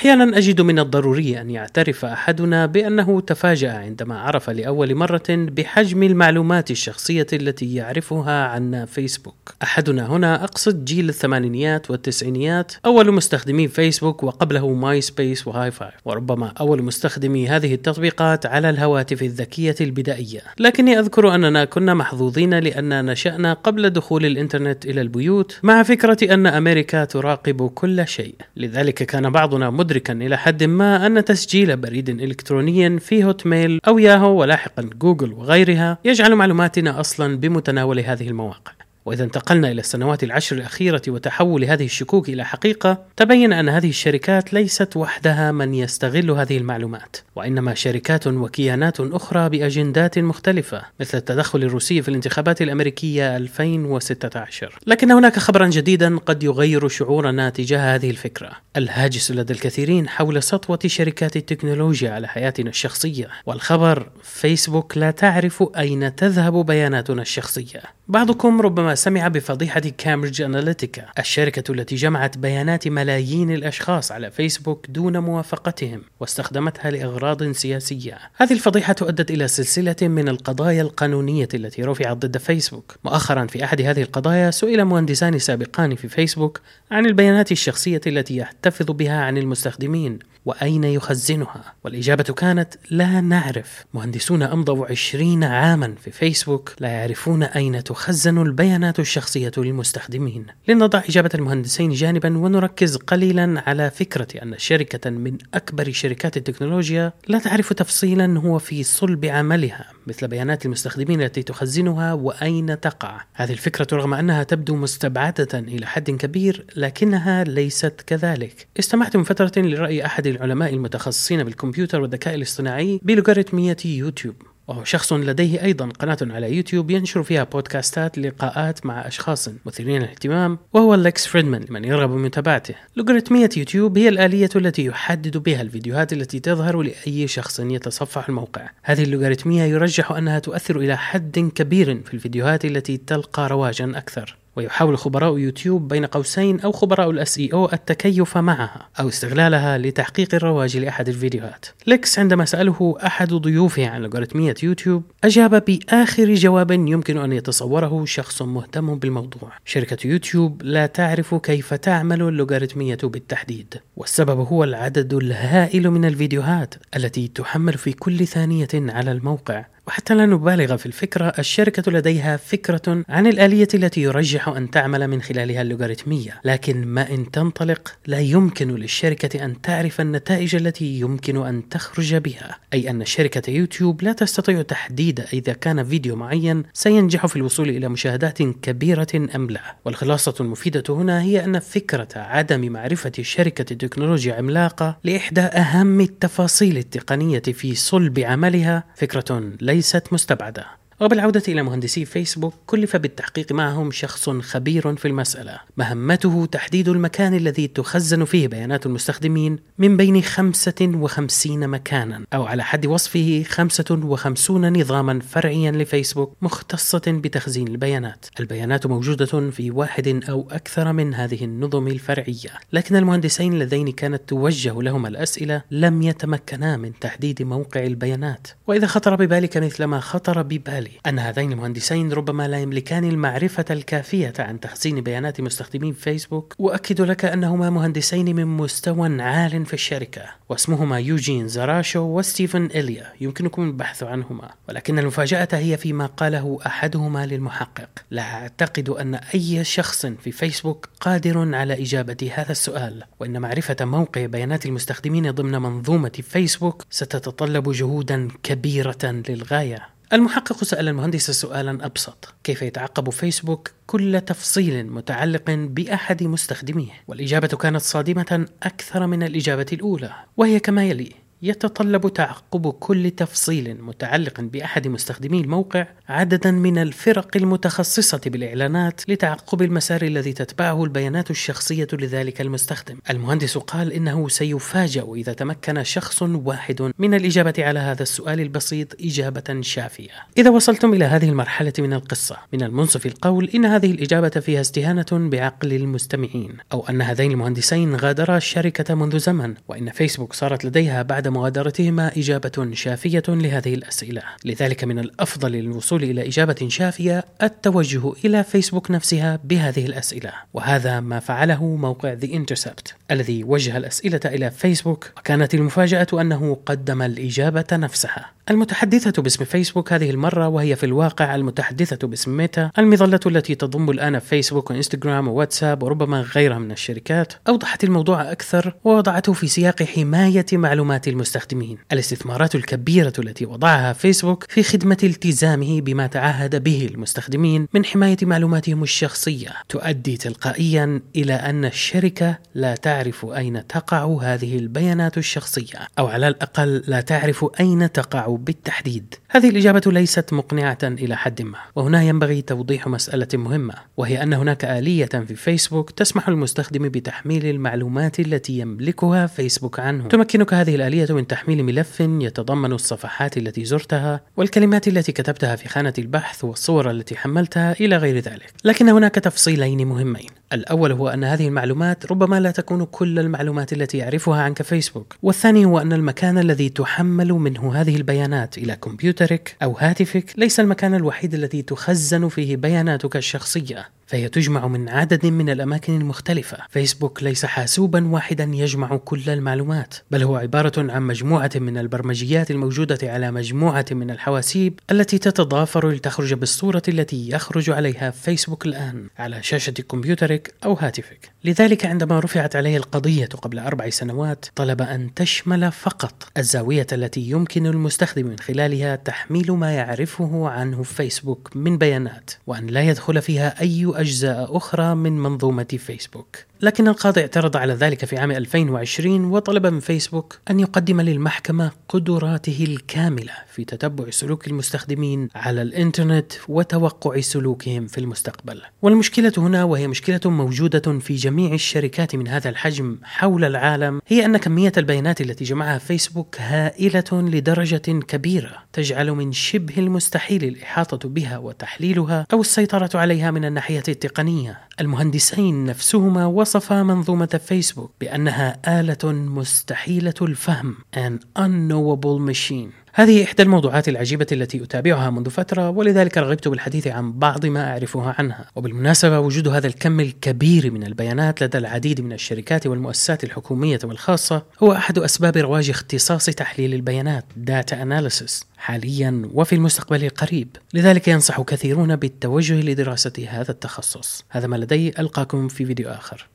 أحيانا أجد من الضروري أن يعترف أحدنا بأنه تفاجأ عندما عرف لأول مرة بحجم المعلومات الشخصية التي يعرفها عنه فيسبوك. أحدنا هنا أقصد جيل الثمانينيات والتسعينيات أول مستخدمي فيسبوك وقبله ماي سبيس وهاي فايف وربما أول مستخدمي هذه التطبيقات على الهواتف الذكية البدائية. لكني أذكر أننا كنا محظوظين لأن نشأنا قبل دخول الإنترنت إلى البيوت مع فكرة أن أمريكا تراقب كل شيء. لذلك كان بعضنا مدركا إلى حد ما أن تسجيل بريد إلكتروني في هوت ميل أو ياهو ولاحقا جوجل وغيرها يجعل معلوماتنا أصلا بمتناول هذه المواقع. وإذا انتقلنا إلى السنوات العشر الأخيرة وتحول هذه الشكوك إلى حقيقة تبين أن هذه الشركات ليست وحدها من يستغل هذه المعلومات وإنما شركات وكيانات أخرى بأجندات مختلفة مثل التدخل الروسي في الانتخابات الأمريكية 2016 لكن هناك خبرا جديدا قد يغير شعورنا تجاه هذه الفكرة. الهاجس لدى الكثيرين حول سطوة شركات التكنولوجيا على حياتنا الشخصية والخبر فيسبوك لا تعرف أين تذهب بياناتنا الشخصية. بعضكم ربما سمع بفضيحة كامبريدج أناليتيكا الشركة التي جمعت بيانات ملايين الأشخاص على فيسبوك دون موافقتهم واستخدمتها لأغراض سياسية. هذه الفضيحة أدت إلى سلسلة من القضايا القانونية التي رفعت ضد فيسبوك. مؤخرا في أحد هذه القضايا سئل مهندسان سابقان في فيسبوك عن البيانات الشخصية التي يحتفظ بها عن المستخدمين وأين يخزنها. والإجابة كانت لا نعرف. مهندسون أمضوا عشرين عاما في فيسبوك لا يعرفون أين تخزن البيانات. الشخصية للمستخدمين. لنضع إجابة المهندسين جانبا ونركز قليلا على فكرة أن شركة من أكبر شركات التكنولوجيا لا تعرف تفصيلا هو في صلب عملها مثل بيانات المستخدمين التي تخزنها وأين تقع. هذه الفكرة رغم أنها تبدو مستبعدة إلى حد كبير لكنها ليست كذلك. استمعت من فترة لرأي أحد العلماء المتخصصين بالكمبيوتر والذكاء الاصطناعي بلوغاريتمية يوتيوب. وهو شخص لديه أيضا قناة على يوتيوب ينشر فيها بودكاستات لقاءات مع أشخاص مثيرين للاهتمام وهو ليكس فريدمان لمن يرغب بمتابعته لوغاريتمية يوتيوب هي الآلية التي يحدد بها الفيديوهات التي تظهر لأي شخص يتصفح الموقع. هذه اللوغاريتمية يرجح أنها تؤثر إلى حد كبير في الفيديوهات التي تلقى رواجا أكثر. ويحاول خبراء يوتيوب بين قوسين أو خبراء الـ SEO التكيف معها أو استغلالها لتحقيق الرواج لأحد الفيديوهات. ليكس عندما سأله أحد ضيوفه عن لوغاريتميه يوتيوب أجاب بآخر جواب يمكن أن يتصوره شخص مهتم بالموضوع. شركة يوتيوب لا تعرف كيف تعمل اللوغاريتميه بالتحديد، والسبب هو العدد الهائل من الفيديوهات التي تحمل في كل ثانية على الموقع وحتى لا نبالغ في الفكرة الشركة لديها فكرة عن الآلية التي يرجح أن تعمل من خلالها اللوغاريتمية. لكن ما إن تنطلق لا يمكن للشركة أن تعرف النتائج التي يمكن أن تخرج بها. أي أن شركة يوتيوب لا تستطيع تحديد إذا كان فيديو معين سينجح في الوصول إلى مشاهدات كبيرة أم لا. والخلاصة المفيدة هنا هي أن فكرة عدم معرفة شركة تكنولوجيا عملاقة لإحدى أهم التفاصيل التقنية في صلب عملها فكرة ليس ليست مستبعدة. وبالعودة إلى مهندسي فيسبوك كلف بالتحقيق معهم شخص خبير في المسألة. مهمته تحديد المكان الذي تخزن فيه بيانات المستخدمين من بين 55 مكانا أو على حد وصفه 55 نظاما فرعيا لفيسبوك مختصة بتخزين البيانات. البيانات موجودة في واحد أو أكثر من هذه النظم الفرعية لكن المهندسين اللذين كانت توجه لهما الأسئلة لم يتمكنا من تحديد موقع البيانات. وإذا خطر ببالك مثل ما خطر ببالي أن هذين المهندسين ربما لا يملكان المعرفة الكافية عن تخزين بيانات مستخدمين فيسبوك. أؤكد لك أنهما مهندسين من مستوى عال في الشركة واسمهما يوجين زراشو وستيفن إليا. يمكنكم البحث عنهما. ولكن المفاجأة هي فيما قاله أحدهما للمحقق. لا أعتقد أن أي شخص في فيسبوك قادر على إجابة هذا السؤال. وإن معرفة موقع بيانات المستخدمين ضمن منظومة فيسبوك ستتطلب جهودا كبيرة للغاية. المحقق سأل المهندس سؤالا أبسط كيف يتعقب فيسبوك كل تفصيل متعلق بأحد مستخدميه؟ والإجابة كانت صادمة أكثر من الإجابة الأولى وهي كما يلي يتطلب تعقب كل تفصيل متعلق بأحد مستخدمي الموقع عددا من الفرق المتخصصة بالإعلانات لتعقب المسار الذي تتبعه البيانات الشخصية لذلك المستخدم. المهندس قال إنه سيفاجأ إذا تمكن شخص واحد من الإجابة على هذا السؤال البسيط إجابة شافية. إذا وصلتم إلى هذه المرحلة من القصة، من المنصف القول إن هذه الإجابة فيها استهانة بعقل المستمعين، أو أن هذين المهندسين غادرا الشركة منذ زمن، وإن فيسبوك صارت لديها بعد مغادرتهما إجابة شافية لهذه الأسئلة. لذلك من الأفضل للوصول إلى إجابة شافية التوجه إلى فيسبوك نفسها بهذه الأسئلة، وهذا ما فعله موقع The Intercept الذي وجه الأسئلة إلى فيسبوك، وكانت المفاجأة أنه قدم الإجابة نفسها. المتحدثة باسم فيسبوك هذه المرة وهي في الواقع المتحدثة باسم ميتا المظلة التي تضم الآن فيسبوك وإنستغرام وواتساب وربما غيرها من الشركات أوضحت الموضوع أكثر ووضعته في سياق حماية معلومات الاستثمارات الكبيرة التي وضعها فيسبوك في خدمة التزامه بما تعهد به المستخدمين من حماية معلوماتهم الشخصية تؤدي تلقائيا إلى أن الشركة لا تعرف أين تقع هذه البيانات الشخصية أو على الأقل لا تعرف أين تقع بالتحديد. هذه الإجابة ليست مقنعة إلى حد ما وهنا ينبغي توضيح مسألة مهمة وهي أن هناك آلية في فيسبوك تسمح للمستخدم بتحميل المعلومات التي يملكها فيسبوك عنه. تمكنك هذه الآلية من تحميل ملف يتضمن الصفحات التي زرتها والكلمات التي كتبتها في خانة البحث والصور التي حملتها إلى غير ذلك. لكن هناك تفصيلين مهمين. الأول هو أن هذه المعلومات ربما لا تكون كل المعلومات التي يعرفها عنك فيسبوك. والثاني هو أن المكان الذي تحمل منه هذه البيانات إلى كمبيوترك أو هاتفك ليس المكان الوحيد الذي تخزن فيه بياناتك الشخصية. فهي تجمع من عدد من الأماكن المختلفة. فيسبوك ليس حاسوبا واحدا يجمع كل المعلومات بل هو عبارة عن مجموعة من البرمجيات الموجودة على مجموعة من الحواسيب التي تتضافر لتخرج بالصورة التي يخرج عليها فيسبوك الآن على شاشة كمبيوترك أو هاتفك. لذلك عندما رفعت عليه القضية قبل أربع سنوات طلب أن تشمل فقط الزاوية التي يمكن المستخدم من خلالها تحميل ما يعرفه عنه فيسبوك من بيانات وأن لا يدخل فيها أي أجزاء أخرى من منظومة فيسبوك لكن القاضي اعترض على ذلك في عام 2020 وطلب من فيسبوك أن يقدم للمحكمة قدراته الكاملة في تتبع سلوك المستخدمين على الإنترنت وتوقع سلوكهم في المستقبل. والمشكلة هنا وهي مشكلة موجودة في جميع الشركات من هذا الحجم حول العالم هي أن كمية البيانات التي جمعها فيسبوك هائلة لدرجة كبيرة تجعل من شبه المستحيل الإحاطة بها وتحليلها أو السيطرة عليها من الناحية التقنية. المهندسين نفسهما وصفا منظومة فيسبوك بأنها آلة مستحيلة الفهم an unknowable machine. هذه إحدى الموضوعات العجيبة التي أتابعها منذ فترة ولذلك رغبت بالحديث عن بعض ما أعرفها عنها. وبالمناسبة وجود هذا الكم الكبير من البيانات لدى العديد من الشركات والمؤسسات الحكومية والخاصة هو أحد أسباب رواج اختصاص تحليل البيانات Data Analysis حاليا وفي المستقبل القريب لذلك ينصح كثيرون بالتوجه لدراسة هذا التخصص. هذا ما لدي ألقاكم في فيديو آخر.